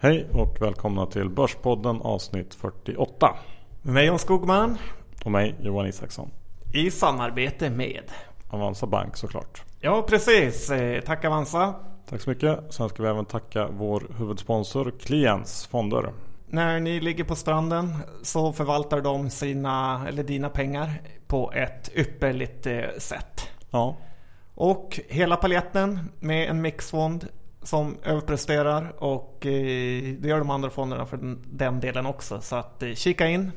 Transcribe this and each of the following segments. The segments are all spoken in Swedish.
Hej och välkomna till Börspodden avsnitt 48. Med mig Jan Skogman. Och mig Johan Isaksson. I samarbete med Avanza Bank såklart. Ja precis. Eh, tack Avanza. Tack så mycket. Sen ska vi även tacka vår huvudsponsor Klients Fonder. När ni ligger på stranden så förvaltar de sina, eller dina pengar på ett ypperligt eh, sätt. Ja. Och hela paletten med en mixfond som överpresterar och eh, det gör de andra fonderna för den delen också. Så att kika in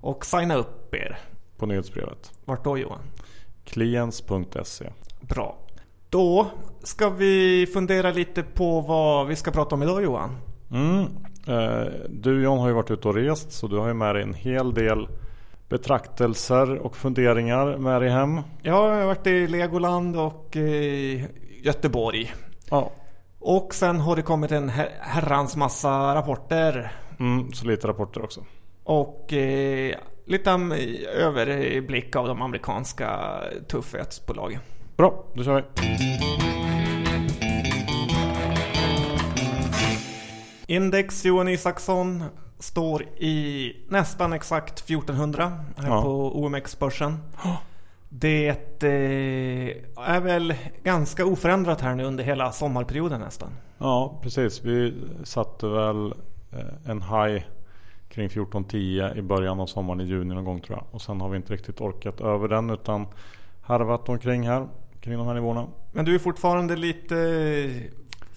och signa upp er. På nyhetsbrevet. Vart då Johan? Klients.se Bra. Då ska vi fundera lite på vad vi ska prata om idag Johan. Mm. Eh, du John har ju varit ute och rest så du har ju med dig en hel del betraktelser och funderingar med dig hem. Ja, jag har varit i Legoland och i Göteborg. Ja. Och sen har det kommit en herrans massa rapporter. Mm, så lite rapporter också. Och eh, lite överblick av de amerikanska tuffhetsbolagen. Bra, då kör vi. Index Johan Isaksson står i nästan exakt 1400 här ja. på OMX-börsen. Det eh, är väl ganska oförändrat här nu under hela sommarperioden nästan. Ja, precis. Vi satte väl eh, en high kring 14.10 i början av sommaren i juni någon gång tror jag. Och sen har vi inte riktigt orkat över den utan harvat omkring här, kring de här nivåerna. Men du är fortfarande lite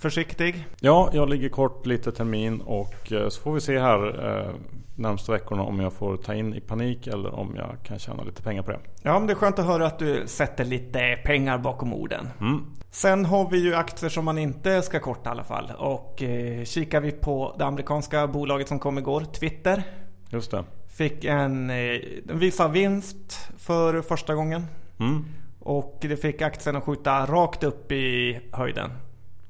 försiktig? Ja, jag ligger kort lite termin och eh, så får vi se här eh, närmsta veckorna om jag får ta in i panik eller om jag kan tjäna lite pengar på det. Ja, men det är skönt att höra att du sätter lite pengar bakom orden. Mm. Sen har vi ju aktier som man inte ska korta i alla fall. Och eh, kikar vi på det amerikanska bolaget som kom igår, Twitter. Just det. Fick en, eh, visa vinst för första gången. Mm. Och det fick aktien att skjuta rakt upp i höjden.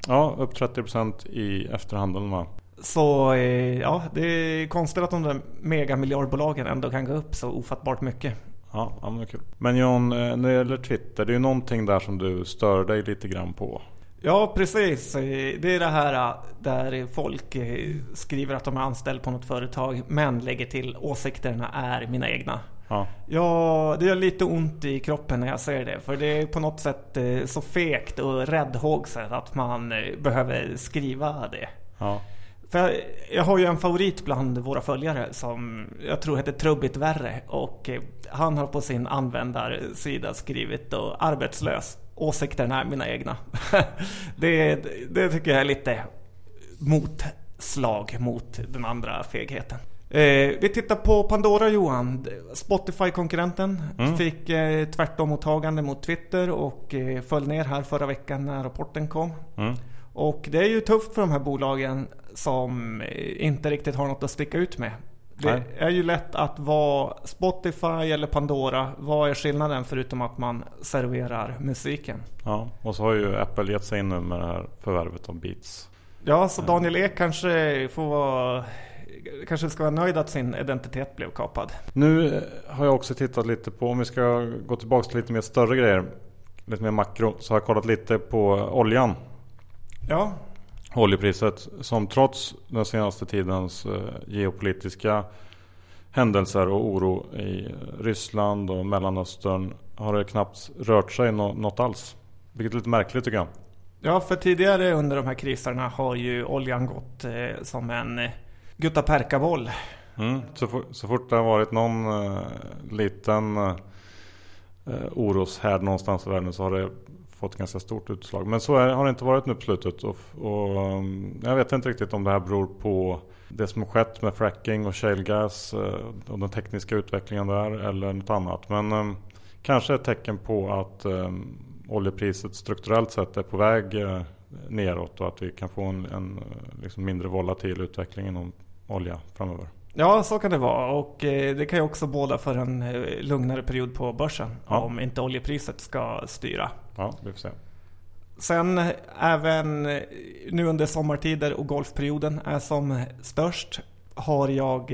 Ja, upp 30% i efterhandeln va? Så eh, ja, det är konstigt att de där megamiljardbolagen ändå kan gå upp så ofattbart mycket. Ja, ja men kul. Men John, eh, när det gäller Twitter, det är ju någonting där som du stör dig lite grann på. Ja, precis. Eh, det är det här där folk skriver att de är anställda på något företag men lägger till åsikterna är mina egna. Ja. ja, det gör lite ont i kroppen när jag ser det. För det är på något sätt så fegt och räddhågset att man behöver skriva det. Ja. För jag, jag, har ju en favorit bland våra följare som jag tror heter Trubbigt Värre. Och eh, han har på sin användarsida skrivit då arbetslös. Åsikterna är mina egna. det, det tycker jag är lite motslag mot den andra fegheten. Eh, vi tittar på Pandora Johan. Spotify-konkurrenten mm. fick eh, tvärtom-mottagande mot Twitter och eh, föll ner här förra veckan när rapporten kom. Mm. Och det är ju tufft för de här bolagen som inte riktigt har något att sticka ut med. Det Nej. är ju lätt att vara Spotify eller Pandora. Vad är skillnaden förutom att man serverar musiken? Ja, och så har ju Apple gett sig in nu med det här förvärvet av Beats. Ja, så Daniel Ek kanske får vara kanske ska vara nöjd att sin identitet blev kapad. Nu har jag också tittat lite på, om vi ska gå tillbaka till lite mer större grejer, lite mer makro, så har jag kollat lite på oljan. Ja. Oljepriset som trots den senaste tidens eh, geopolitiska händelser och oro i Ryssland och Mellanöstern har det knappt rört sig något alls. Vilket är lite märkligt tycker jag. Ja, för tidigare under de här kriserna har ju oljan gått eh, som en eh, guttaperkaboll. Mm, så, for, så fort det har varit någon uh, liten uh, oroshärd någonstans i världen så har det fått ganska stort utslag. Men så är, har det inte varit nu på slutet. Och, och, um, jag vet inte riktigt om det här beror på det som har skett med fracking och shale gas och den tekniska utvecklingen där eller något annat. Men um, kanske ett tecken på att um, oljepriset strukturellt sett är på väg uh, neråt och att vi kan få en, en liksom mindre volatil utveckling inom olja framöver. Ja, så kan det vara. Och eh, det kan ju också båda för en eh, lugnare period på börsen. Ja. Om inte oljepriset ska styra. Ja, vi får se. Sen eh, även nu under sommartider och golfperioden är som störst har jag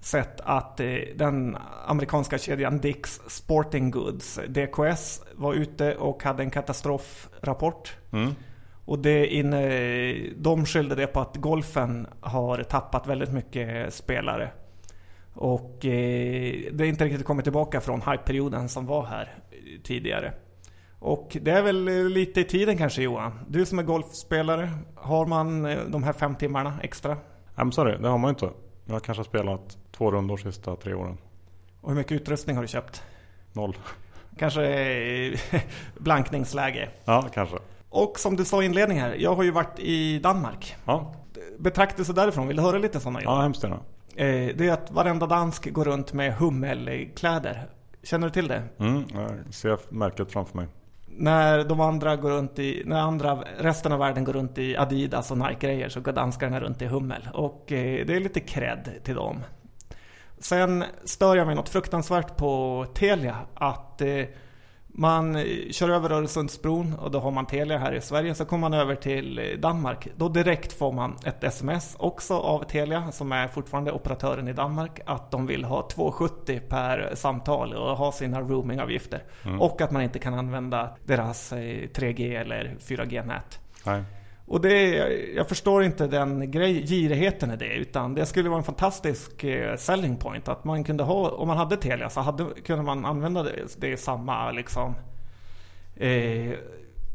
sett att den amerikanska kedjan Dicks Sporting Goods, DKS, var ute och hade en katastrofrapport. Mm. Och det inne, de skyllde det på att golfen har tappat väldigt mycket spelare. Och eh, det är inte riktigt kommit tillbaka från hype-perioden som var här tidigare. Och det är väl lite i tiden kanske Johan? Du som är golfspelare, har man eh, de här fem timmarna extra? I'm sorry, det har man inte. Jag har kanske spelat två rundor sista tre åren. Och hur mycket utrustning har du köpt? Noll. Kanske blankningsläge? Ja, kanske. Och som du sa i inledningen här, jag har ju varit i Danmark. Ja. Betraktelse därifrån, vill du höra lite sådana? Ja, hemskt gärna. Eh, det är att varenda dansk går runt med hummelkläder. Känner du till det? Mm, jag ser märket framför mig. När de andra går runt i, när andra, resten av världen går runt i Adidas och Nike-grejer så går danskarna runt i hummel. Och eh, det är lite cred till dem. Sen stör jag mig något fruktansvärt på Telia. Att eh, man kör över Öresundsbron och då har man Telia här i Sverige. Så kommer man över till Danmark. Då direkt får man ett sms också av Telia som är fortfarande operatören i Danmark. Att de vill ha 2,70 per samtal och ha sina roamingavgifter. Mm. Och att man inte kan använda deras 3G eller 4G-nät. Och det, jag förstår inte den grej, girigheten i det. Utan det skulle vara en fantastisk eh, selling point. Att man kunde ha, om man hade Telia så hade, kunde man använda det, det i samma liksom, eh,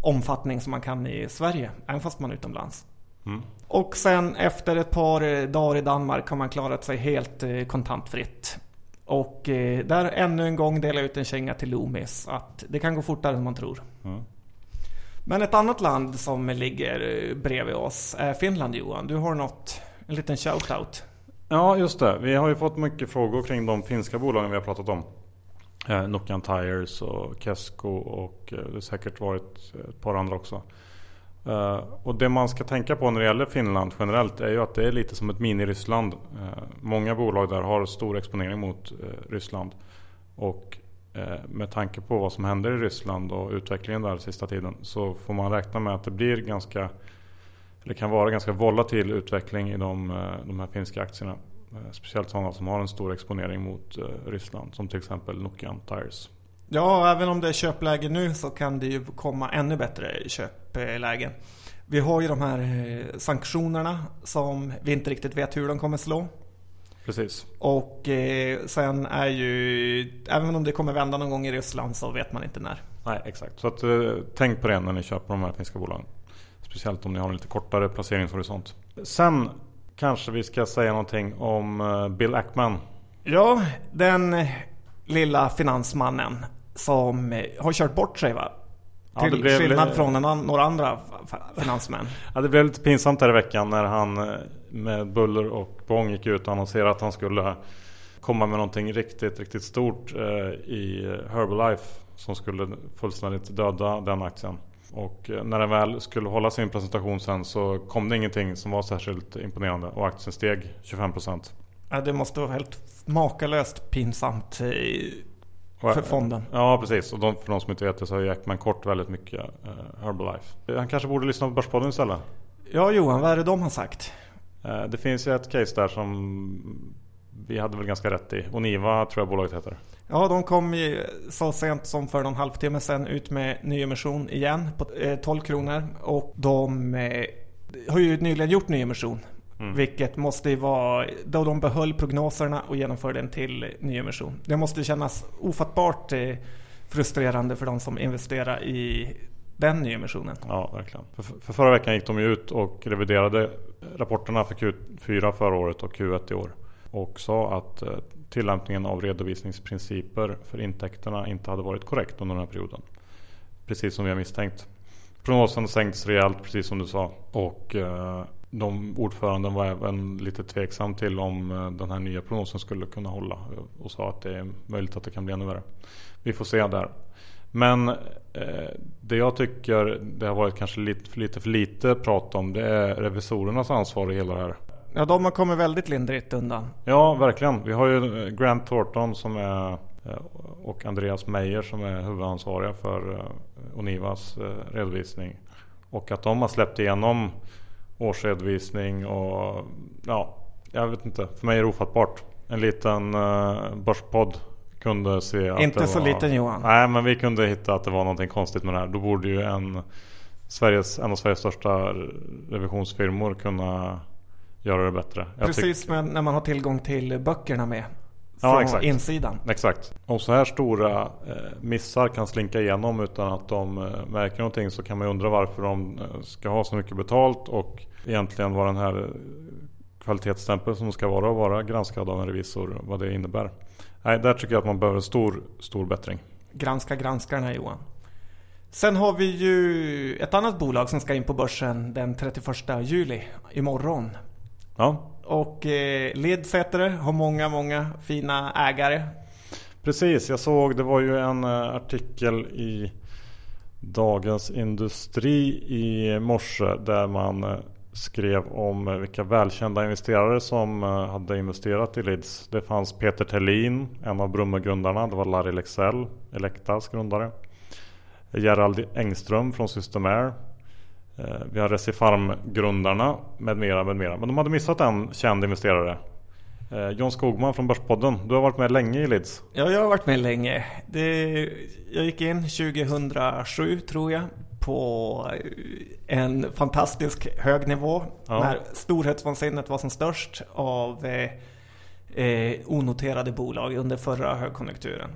omfattning som man kan i Sverige. Även fast man är utomlands. Mm. Och sen efter ett par eh, dagar i Danmark har man klarat sig helt eh, kontantfritt. Och eh, där ännu en gång delar jag ut en känga till Loomis. Att det kan gå fortare än man tror. Mm. Men ett annat land som ligger eh, bredvid oss är Finland Johan. Du har något, en liten shout-out. Ja just det. Vi har ju fått mycket frågor kring de finska bolagen vi har pratat om. Eh, Nokian Tires och Kesko och eh, det har säkert varit ett par andra också. Eh, och det man ska tänka på när det gäller Finland generellt är ju att det är lite som ett mini-Ryssland. Eh, många bolag där har stor exponering mot eh, Ryssland. Och Eh, med tanke på vad som händer i Ryssland och utvecklingen där sista tiden så får man räkna med att det blir ganska det kan vara ganska volatil utveckling i de, eh, de här finska aktierna. Eh, speciellt sådana som har en stor exponering mot Ryssland som till exempel Nokian Tires. Ja, även om det är köpläge nu så kan det ju komma ännu bättre köplägen. Vi har ju de här sanktionerna som vi inte riktigt vet hur de kommer slå. Precis. Och eh, sen är ju, även om det kommer vända någon gång i Ryssland så vet man inte när. Nej, exakt. Så att, eh, tänk på det när ni köper de här finska bolagen. Speciellt om ni har en lite kortare placeringshorisont. Sen kanske vi ska säga någonting om eh, Bill Ackman. Ja, den lilla finansmannen som eh, har kört bort sig va? Till ja, blev... skillnad från några andra finansmän. ja, det blev lite pinsamt här i veckan när han eh, med buller och bång gick ut och annonserade att han skulle komma med någonting riktigt, riktigt stort eh, i Herbalife som skulle fullständigt döda den aktien. Och eh, när den väl skulle hålla sin presentation sen så kom det ingenting som var särskilt imponerande och aktien steg 25%. Ja, det måste vara helt makalöst pinsamt för fonden. Ja precis och de, för de som inte vet det så har Jackman kort väldigt mycket uh, Herbalife. Han kanske borde lyssna på Börspodden istället. Ja Johan, vad är det de har sagt? Uh, det finns ju ett case där som vi hade väl ganska rätt i. Oniva tror jag bolaget heter. Ja, de kom ju så sent som för någon halvtimme sedan ut med nyemission igen på 12 eh, kronor. Och de har ju nyligen gjort nyemission. Mm. Vilket måste ju vara, då de behöll prognoserna och genomförde en till nyemission. Det måste kännas ofattbart eh, frustrerande för de som investerar i den nyemissionen. Ja, verkligen. För, för, förra veckan gick de ju ut och reviderade rapporterna för Q4 förra året och Q1 i år. Och sa att eh, tillämpningen av redovisningsprinciper för intäkterna inte hade varit korrekt under den här perioden. Precis som vi har misstänkt. Prognosen sänkts rejält precis som du sa. Och eh, de ordföranden var även lite tveksam till om eh, den här nya prognosen skulle kunna hålla och sa att det är möjligt att det kan bli ännu värre. Vi får se där. Men eh, det jag tycker det har varit kanske lite, lite för lite prat om det är revisorernas ansvar i hela det här. Ja, de har kommit väldigt lindrigt undan. Ja, verkligen. Vi har ju eh, Grant Thornton som är och Andreas Meyer som är huvudansvariga för Onivas redovisning. Och att de har släppt igenom årsredovisning och ja, jag vet inte. För mig är det ofattbart. En liten uh, börspodd kunde se att Inte det så var, liten Johan. Nej men vi kunde hitta att det var någonting konstigt med det här. Då borde ju en Sveriges, en av Sveriges största revisionsfirmor kunna göra det bättre. Jag Precis, men när man har tillgång till böckerna med. Från ja, exakt. insidan. Exakt. Om så här stora eh, missar kan slinka igenom utan att de eh, märker någonting så kan man ju undra varför de eh, ska ha så mycket betalt och egentligen vad den här kvalitetsstämpeln som ska vara och vara granskad av en revisor, vad det innebär. Nej, där tycker jag att man behöver stor, stor bättring. Granska granskarna Johan. Sen har vi ju ett annat bolag som ska in på börsen den 31 juli, imorgon. Ja. Och eh, Lids heter det, har många, många fina ägare. Precis, jag såg det var ju en eh, artikel i Dagens Industri i morse där man eh, skrev om eh, vilka välkända investerare som hade investerat i Lids. Det fanns Peter Tellin, en av Brummegrundarna. Det var Larry Lexell, Elektas grundare. Gerald Engström från Systemair. Eh, vi har Recifarm-grundarna med mera, med mera. Men de hade missat en känd investerare. Eh, John Skogman från Börspodden. Du har varit med länge i Lids. Ja, jag har varit med länge. Det, jag gick in 2007 tror jag på en fantastisk hög nivå. Ja. När storhetsvansinnet var som störst av eh, eh, onoterade bolag under förra högkonjunkturen.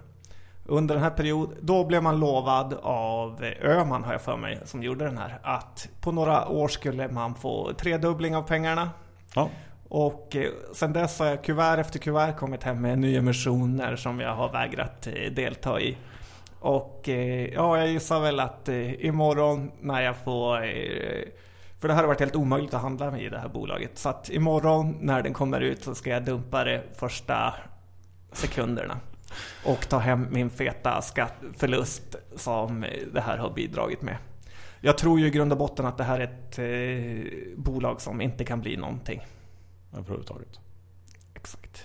Under den här perioden, då blev man lovad av Öman har jag för mig, som gjorde den här, att på några år skulle man få tredubbling av pengarna. Ja. Och eh, sen dess har jag kuvert efter kuvert kommit hem med nyemissioner som jag har vägrat eh, delta i. Och eh, ja, jag gissar väl att imorgon när jag får för det här har varit helt omöjligt att handla med i det här bolaget. Så att imorgon när den kommer ut så ska jag dumpa det första sekunderna och ta hem min feta förlust som det här har bidragit med. Jag tror ju i grund och botten att det här är ett eh, bolag som inte kan bli någonting. Överhuvudtaget. Exakt.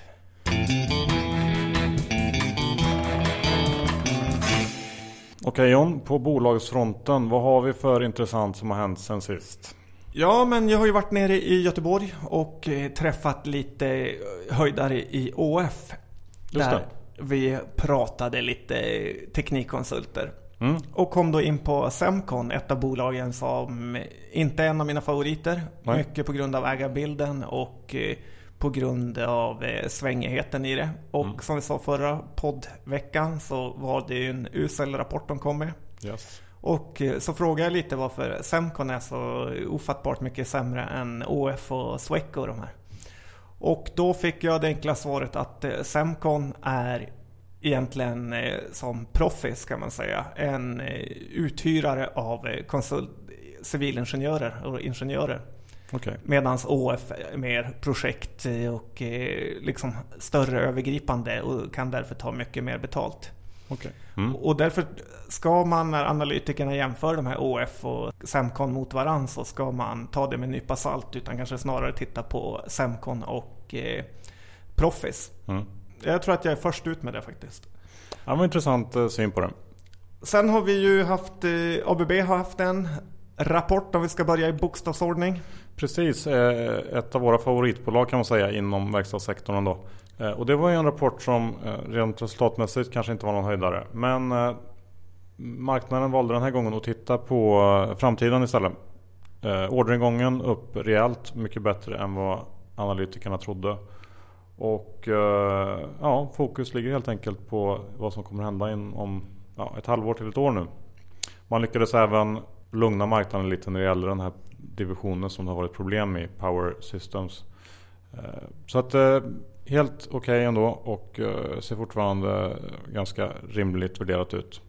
Okej John, på bolagsfronten, vad har vi för intressant som har hänt sen sist? Ja, men jag har ju varit nere i Göteborg och eh, träffat lite höjdare i ÅF. Just det vi pratade lite teknikkonsulter. Mm. Och kom då in på Semcon, ett av bolagen som inte är en av mina favoriter. Nej. Mycket på grund av ägarbilden och eh, på grund av eh, svängigheten i det. Och mm. som vi sa förra poddveckan så var det ju en usel rapport de kom med. Yes. Och eh, så frågade jag lite varför Semcon är så ofattbart mycket sämre än ÅF och Sweco de här. Och då fick jag det enkla svaret att eh, Semcon är egentligen eh, som Profis kan man säga. En eh, uthyrare av konsult, civilingenjörer och ingenjörer. Okay. Medan ÅF är mer projekt och liksom större övergripande och kan därför ta mycket mer betalt. Okay. Mm. Och därför ska man när analytikerna jämför de här ÅF och Semcon mot varandra så ska man ta det med en nypa salt utan kanske snarare titta på Semcon och eh, Profis. Mm. Jag tror att jag är först ut med det faktiskt. Ja, var intressant eh, syn på det. Sen har vi ju haft, eh, ABB har haft en rapport om vi ska börja i bokstavsordning. Precis, eh, ett av våra favoritbolag kan man säga inom verkstadssektorn ändå. Eh, och det var ju en rapport som eh, rent resultatmässigt kanske inte var någon höjdare. Men eh, marknaden valde den här gången att titta på framtiden istället. Orderingången upp rejält mycket bättre än vad analytikerna trodde. Och ja, fokus ligger helt enkelt på vad som kommer hända om ja, ett halvår till ett år nu. Man lyckades även lugna marknaden lite när det gäller den här divisionen som det har varit problem med, Power Systems. Så att helt okej okay ändå och uh, ser fortfarande ganska rimligt värderat ut.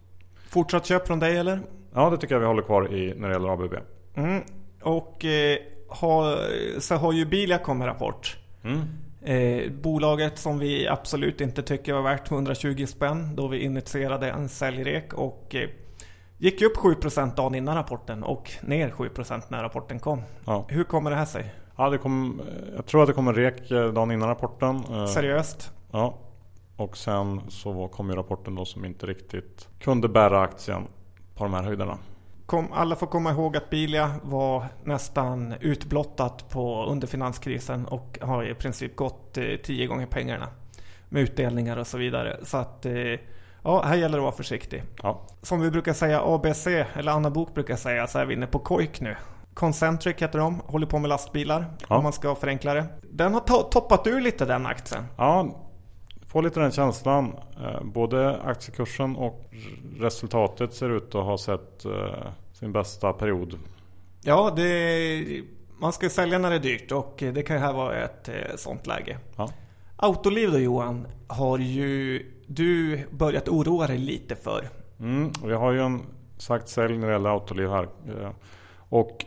Fortsatt köp från dig eller? Ja det tycker jag vi håller kvar i när det gäller ABB. Mm. Och eh, ha, så har ju Bilia kommit rapport. Mm. Eh, bolaget som vi absolut inte tycker var värt 120 spänn då vi initierade en säljrek och eh, gick upp 7% dagen innan rapporten och ner 7% när rapporten kom. Ja. Hur kommer det här sig? Ja, det kom, jag tror att det kom en rek eh, dagen innan rapporten. Eh, Seriöst? Ja. Och sen så kom ju rapporten då som inte riktigt kunde bära aktien på de här höjderna. Kom, alla får komma ihåg att Bilia var nästan utblottat på, under finanskrisen och har i princip gått eh, tio gånger pengarna. Med utdelningar och så vidare. Så att eh, Ja, här gäller det att vara försiktig. Ja. Som vi brukar säga ABC, eller Anna Bok brukar säga, så är vi inne på Koik nu. Concentric heter de, håller på med lastbilar Ja. om man ska förenkla det. Den har to- toppat ur lite den aktien. Ja, får lite den känslan. Eh, Både aktiekursen och resultatet ser ut att ha sett eh, sin bästa period. Ja, det, man ska sälja när det är dyrt och det kan ju här vara ett eh, sånt läge. Ja. Autoliv då Johan, har ju du börjat oroa dig lite för. Mm, jag har ju en sagt sälj när det gäller Autoliv här. Och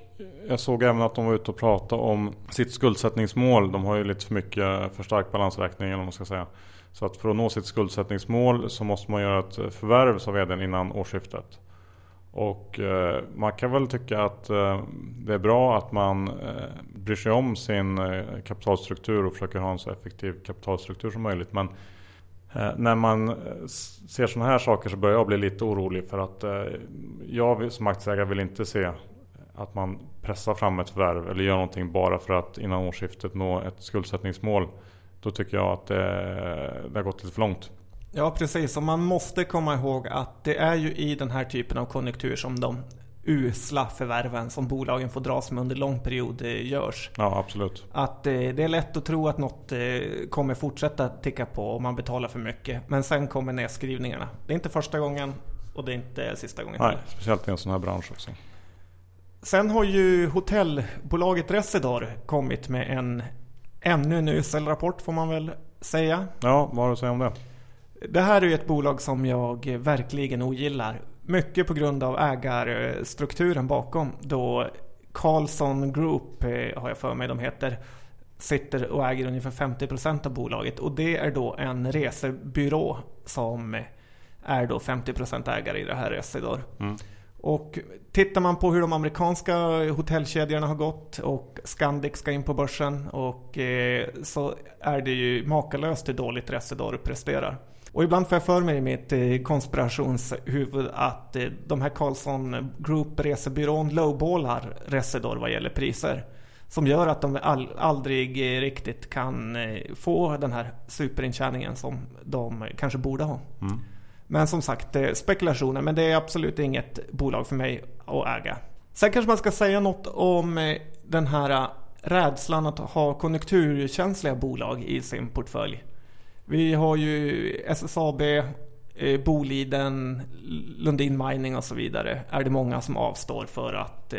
jag såg även att de var ute och pratade om sitt skuldsättningsmål. De har ju lite för mycket för stark balansräkning eller vad man ska säga. Så att för att nå sitt skuldsättningsmål så måste man göra ett förvärv sa vdn innan årsskiftet. Och eh, man kan väl tycka att eh, det är bra att man eh, bryr sig om sin eh, kapitalstruktur och försöker ha en så effektiv kapitalstruktur som möjligt. Men eh, När man eh, ser sådana här saker så börjar jag bli lite orolig för att jag som aktieägare vill inte se att man pressar fram ett förvärv eller gör någonting bara för att innan årsskiftet nå ett skuldsättningsmål. Då tycker jag att det, det har gått lite för långt. Ja, precis. Och man måste komma ihåg att det är ju i den här typen av konjunktur som de usla förvärven som bolagen får dras med under lång period eh, görs. Ja, absolut. Att eh, det är lätt att tro att något eh, kommer fortsätta ticka på om man betalar för mycket. Men sen kommer nedskrivningarna. Det är inte första gången och det är inte sista gången Nej, speciellt i en sån här bransch också. Sen har ju hotellbolaget Residor kommit med en ännu en usel rapport får man väl säga. Ja, vad har du att säga om det? Det här är ju ett bolag som jag verkligen ogillar. Mycket på grund av ägarstrukturen bakom. Då Carlson Group, eh, har jag för mig de heter, sitter och äger ungefär 50% av bolaget. Och det är då en resebyrå som är då 50% ägare i det här Residor. Mm. Och tittar man på hur de amerikanska hotellkedjorna har gått och Scandic ska in på börsen och eh, så är det ju makalöst hur dåligt Resedor presterar. Och ibland får jag för mig i mitt eh, konspirationshuvud att eh, de här Carlson Group resebyrån lowballar Resedor vad gäller priser. Som gör att de aldrig eh, riktigt kan få den här superintjäningen som de kanske borde ha. Mm. Men som sagt, det är spekulationer. Men det är absolut inget bolag för mig att äga. Sen kanske man ska säga något om eh, den här eh, rädslan att ha konjunkturkänsliga bolag i sin portfölj. Vi har ju SSAB, eh, Boliden, Lundin Mining och så vidare. Är det många som avstår för att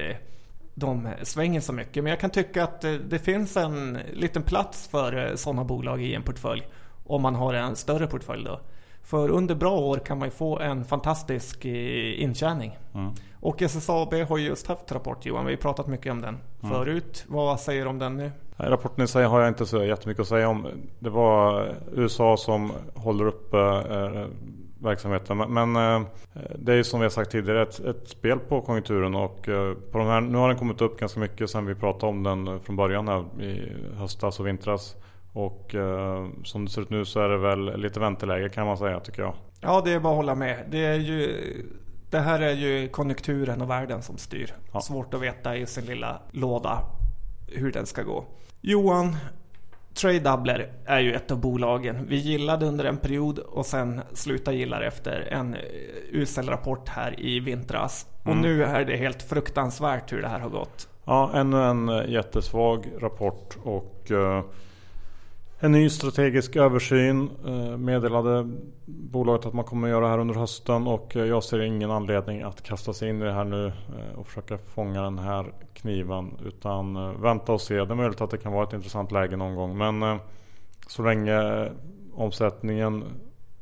de svänger så mycket. Men jag kan tycka att det finns en liten plats för sådana bolag i en portfölj. Om man har en större portfölj då. För under bra år kan man ju få en fantastisk eh, intjäning. Mm. Och SSAB har ju just haft rapport Johan, vi har pratat mycket om den förut. Vad säger du om den nu? Rapporten i sig har jag inte så jättemycket att säga om. Det var USA som håller upp eh, verksamheten. Men- eh, det är ju som vi har sagt tidigare ett, ett spel på konjunkturen. Och eh, på de här, nu har den kommit upp ganska mycket sen vi pratade om den från början här i höstas och vintras. Och eh, som det ser ut nu så är det väl lite vänteläge kan man säga tycker jag. Ja, det är bara att hålla med. Det, är ju, det här är ju konjunkturen och världen som styr. Ja. Svårt att veta i sin lilla låda hur den ska gå. Johan, Tradedoubler är ju ett av bolagen vi gillade under en period och sen slutade gilla det efter en eh, usel rapport här i vintras. Och Mm. nu är det helt fruktansvärt hur det här har gått. Ja, ännu en eh, jättesvag rapport och eh, en ny strategisk översyn eh, meddelade bolaget att man kommer göra här under hösten och eh, jag ser ingen anledning att kasta sig in i det här nu eh, och försöka fånga den här kniven utan vänta och se. Det är möjligt att det kan vara ett intressant läge någon gång men så länge omsättningen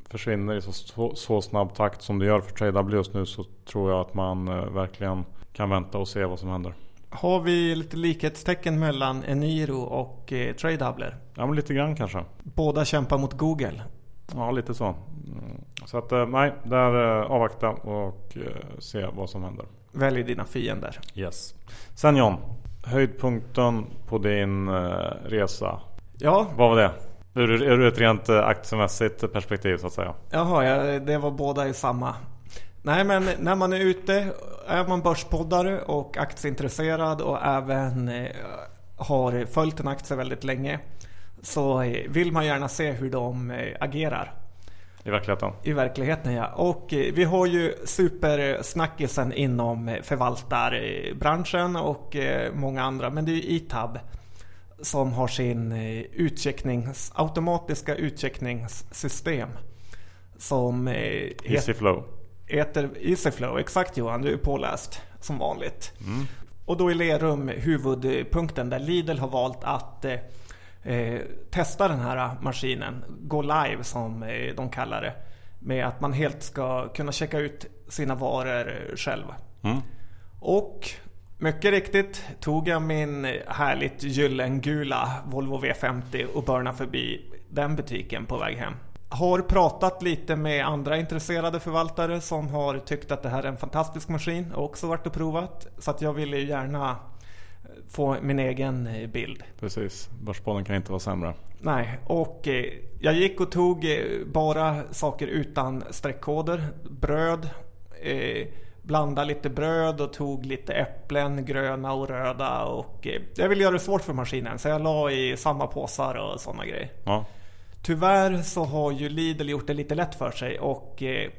försvinner i så, så, så snabb takt som det gör för TradeW just nu så tror jag att man verkligen kan vänta och se vad som händer. Har vi lite likhetstecken mellan Eniro och eh, Tradedoubler? Ja men lite grann kanske. Båda kämpar mot Google. Ja lite så. Mm. Så att eh, nej, där eh, avvakta och eh, se vad som händer. Välj dina fiender. Yes. Sen John, höjdpunkten på din resa. Ja, Vad var det? Ur, ur ett rent aktiemässigt perspektiv så att säga. Jaha, ja, det var båda i samma. Nej men när man är ute, är man börspoddare och aktieintresserad och även eh, har följt en aktie väldigt länge så eh, vill man gärna se hur de eh, agerar. I verkligheten? I verkligheten ja. Och vi har ju supersnackisen inom förvaltarbranschen och många andra. Men det är ju Itab som har sin utchecknings, automatiska utcheckningssystem. Som EasyFlow. Heter EasyFlow, exakt Johan, du är påläst som vanligt. Mm. Och då är Lerum huvudpunkten där Lidl har valt att eh, testa den här maskinen, gå live som eh, de kallar det. Med att man helt ska kunna checka ut sina varor själv. Mm. Och mycket riktigt tog jag min härligt gyllengula Volvo V50 och börnade förbi den butiken på väg hem. Har pratat lite med andra intresserade förvaltare som har tyckt att det här är en fantastisk maskin och också varit och provat. Så att jag ville gärna få min egen eh, bild. Precis, börsbollen kan inte vara sämre. Nej, och eh, jag gick och tog eh, bara saker utan streckkoder. Bröd, eh, blandade lite bröd och tog lite äpplen, gröna och röda. Och, eh, jag ville göra det svårt för maskinen så jag la i samma påsar och sådana grejer. Ja. Tyvärr så har ju Lidl gjort det lite lätt för sig och eh,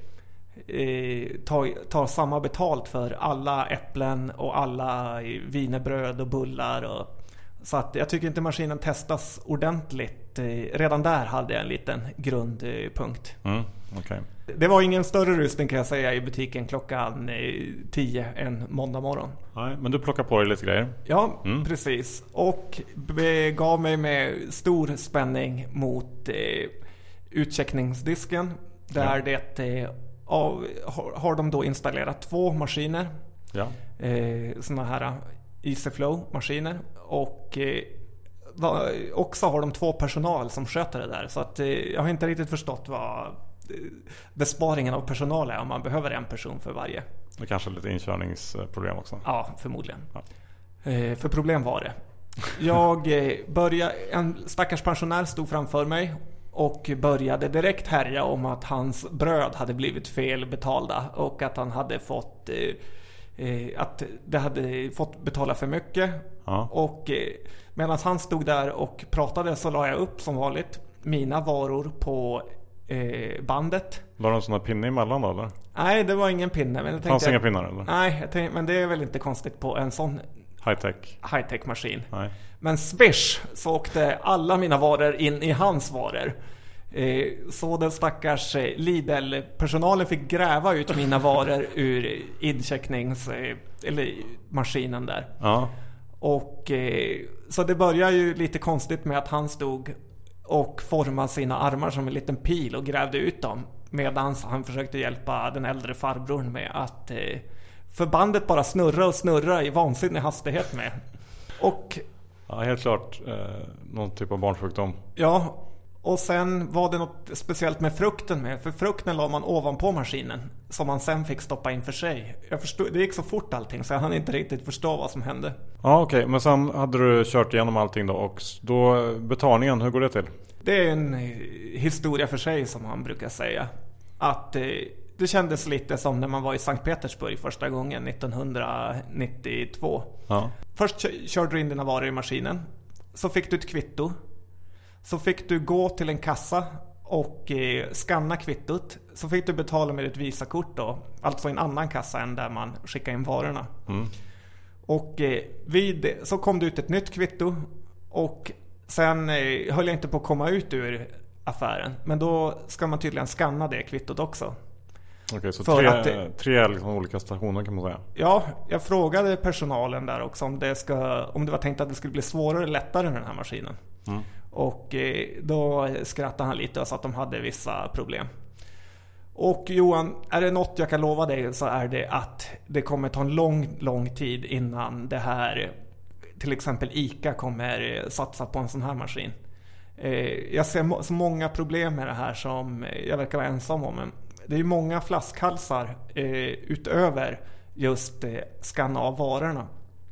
eh tar, tar samma betalt för alla äpplen och alla eh, vinerbröd och bullar. Och, så att jag tycker inte maskinen testas ordentligt. Eh, redan där hade jag en liten grundpunkt. Mm, okay. Det var ingen större rusning kan jag säga i butiken klockan 10 eh, en måndag morgon. Nej, men du plockade på dig lite grejer? Ja, mm. precis. Och begav mig med stor spänning mot eh, utcheckningsdisken. Där ja. det av, har de då installerat två maskiner. Ja. Eh, sådana här EasyFlow-maskiner. Och eh, också har de två personal som sköter det där. Så att, eh, jag har inte riktigt förstått vad eh, besparingen av personal är om man behöver en person för varje. Och kanske lite inkörningsproblem också? Ja, förmodligen. Ja. För problem var det. Jag började, en stackars pensionär stod framför mig och började direkt härja om att hans bröd hade blivit felbetalda och att han hade fått att det hade fått betala för mycket. Ja. Och eh, medan han stod där och pratade så la jag upp som vanligt mina varor på eh, bandet. Var det en sån här pinne emellan då eller? Nej, det var ingen pinne. Men jag Fanns inga pinnar eller? Nej, tänkte, men det är väl inte konstigt på en sån High-tech. High-tech maskin. Nej. Men swish så åkte alla mina varor in i hans varor. Eh, så den stackars Lidl-personalen fick gräva ut mina varor ur inchecknings... Eh, eller maskinen där. Ja. Och så det började ju lite konstigt med att han stod och formade sina armar som en liten pil och grävde ut dem. Medan han försökte hjälpa den äldre farbrorn med att förbandet bara snurra och snurra i vansinnig hastighet med. Och... Ja, helt klart eh, någon typ av barnsjukdom. Ja, och sen var det något speciellt med frukten med. För frukten la man ovanpå maskinen. Som man sen fick stoppa in för sig. Jag förstod, det gick så fort allting så jag hann inte riktigt förstå vad som hände. Ja okej, okay. men sen hade du kört igenom allting då. Och då betalningen, hur går det till? Det är en historia för sig som man brukar säga. Att eh, det kändes lite som när man var i Sankt Petersburg första gången 1992. Ja. Först körde du in dina varor i maskinen. Så fick du ett kvitto. Så fick du gå till en kassa och eh, skanna kvittot. Så fick du betala med ett Visakort då. Alltså en annan kassa än där man skickar in varorna. Mm. Och eh, vid, så kom det ut ett nytt kvitto. Och sen eh, höll jag inte på att komma ut ur affären. Men då ska man tydligen skanna det kvittot också. Okej, så tre, att, tre liksom olika stationer kan man säga? Ja, jag frågade personalen där också om det, ska, om det var tänkt att det skulle bli svårare eller lättare med den här maskinen. Mm. Och eh, då skrattade han lite och sa att de hade vissa problem. Och Johan, är det något jag kan lova dig så är det att det kommer ta en lång, lång tid innan det här, till exempel ICA kommer eh, satsa på en sån här maskin. Eh, jag ser så många problem med det här som jag verkar vara ensam om. Men det är många flaskhalsar utöver just skanna av varorna.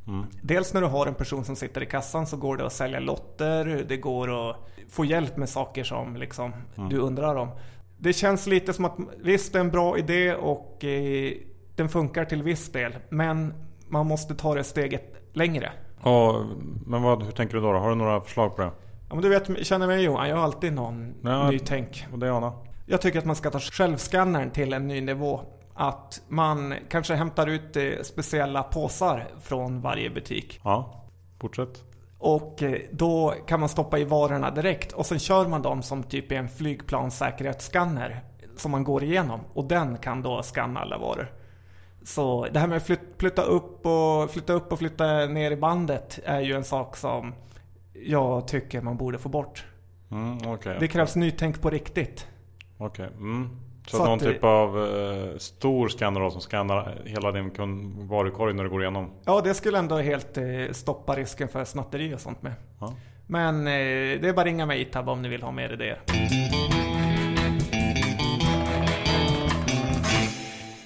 Mm. Dels när du har en person som sitter i kassan så går det att sälja lotter, det går att få hjälp med saker som liksom mm. du undrar om. Det känns lite som att visst det är en bra idé och eh, den funkar till viss del. Men man måste ta det steget längre. Ja, men vad, hur tänker du då, då? Har du några förslag på det? Ja, men du vet, känner mig Johan, jag har alltid någon ja, ny tänk. Och det Anna? Jag tycker att man ska ta självskannern till en ny nivå. Att man kanske hämtar ut eh, speciella påsar från varje butik. Ja, fortsätt. Och eh, då kan man stoppa i varorna direkt och sen kör man dem som typ i en flygplanssäkerhetsskanner som man går igenom och den kan då skanna alla varor. Så det här med att flyt- flytta upp och flytta upp och flytta ner i bandet är ju en sak som jag tycker man borde få bort. Mm, okej. Det krävs nytänk på riktigt. Okej. Mm. Så, Så någon typ av eh, stor skanner som skannar hela din kund- varukorg när du går igenom? Ja, det skulle ändå helt eh, stoppa risken för snatteri och sånt med. Ja. Men eh, det är bara att ringa mig Itab om ni vill ha mer idéer.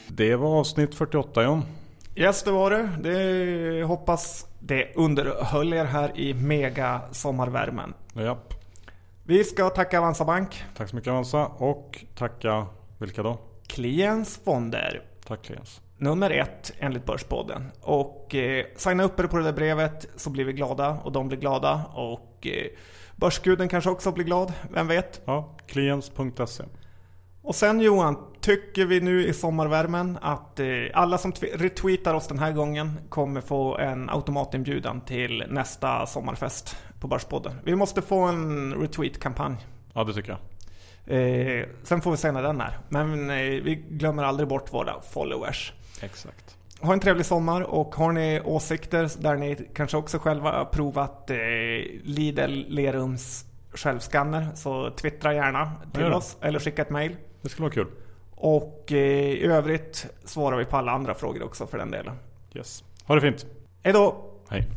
Det var avsnitt 48 John. Yes, det var det. det hoppas det underhöll er här i mega sommarvärmen. Japp. Vi ska tacka Avanza Bank, Tack så mycket Avanza och tacka vilka då? Kliens Fonder, Tack Kliens. nummer ett enligt Börspodden. Och eh, signa upp er på det där brevet så blir vi glada och de blir glada och eh, Börsguden kanske också blir glad, vem vet? Ja, kliens.se. Och sen Johan, tycker vi nu i sommarvärmen att eh, alla som tw- retweetar oss den här gången kommer få en automatinbjudan till nästa sommarfest på Börspodden. Vi måste få en retweet-kampanj. Ja, det tycker jag. Eh, sen får vi se när den är. Men eh, vi glömmer aldrig bort våra followers. Exakt. Ha en trevlig sommar och har ni åsikter där ni kanske också själva har provat eh, Lidl Lerums självskanner så twittra gärna till Ja, oss eller skicka ett mail. Det skulle vara kul. Och eh, i övrigt svarar vi på alla andra frågor också för den delen. Yes. Ha det fint. Hej då! Hej.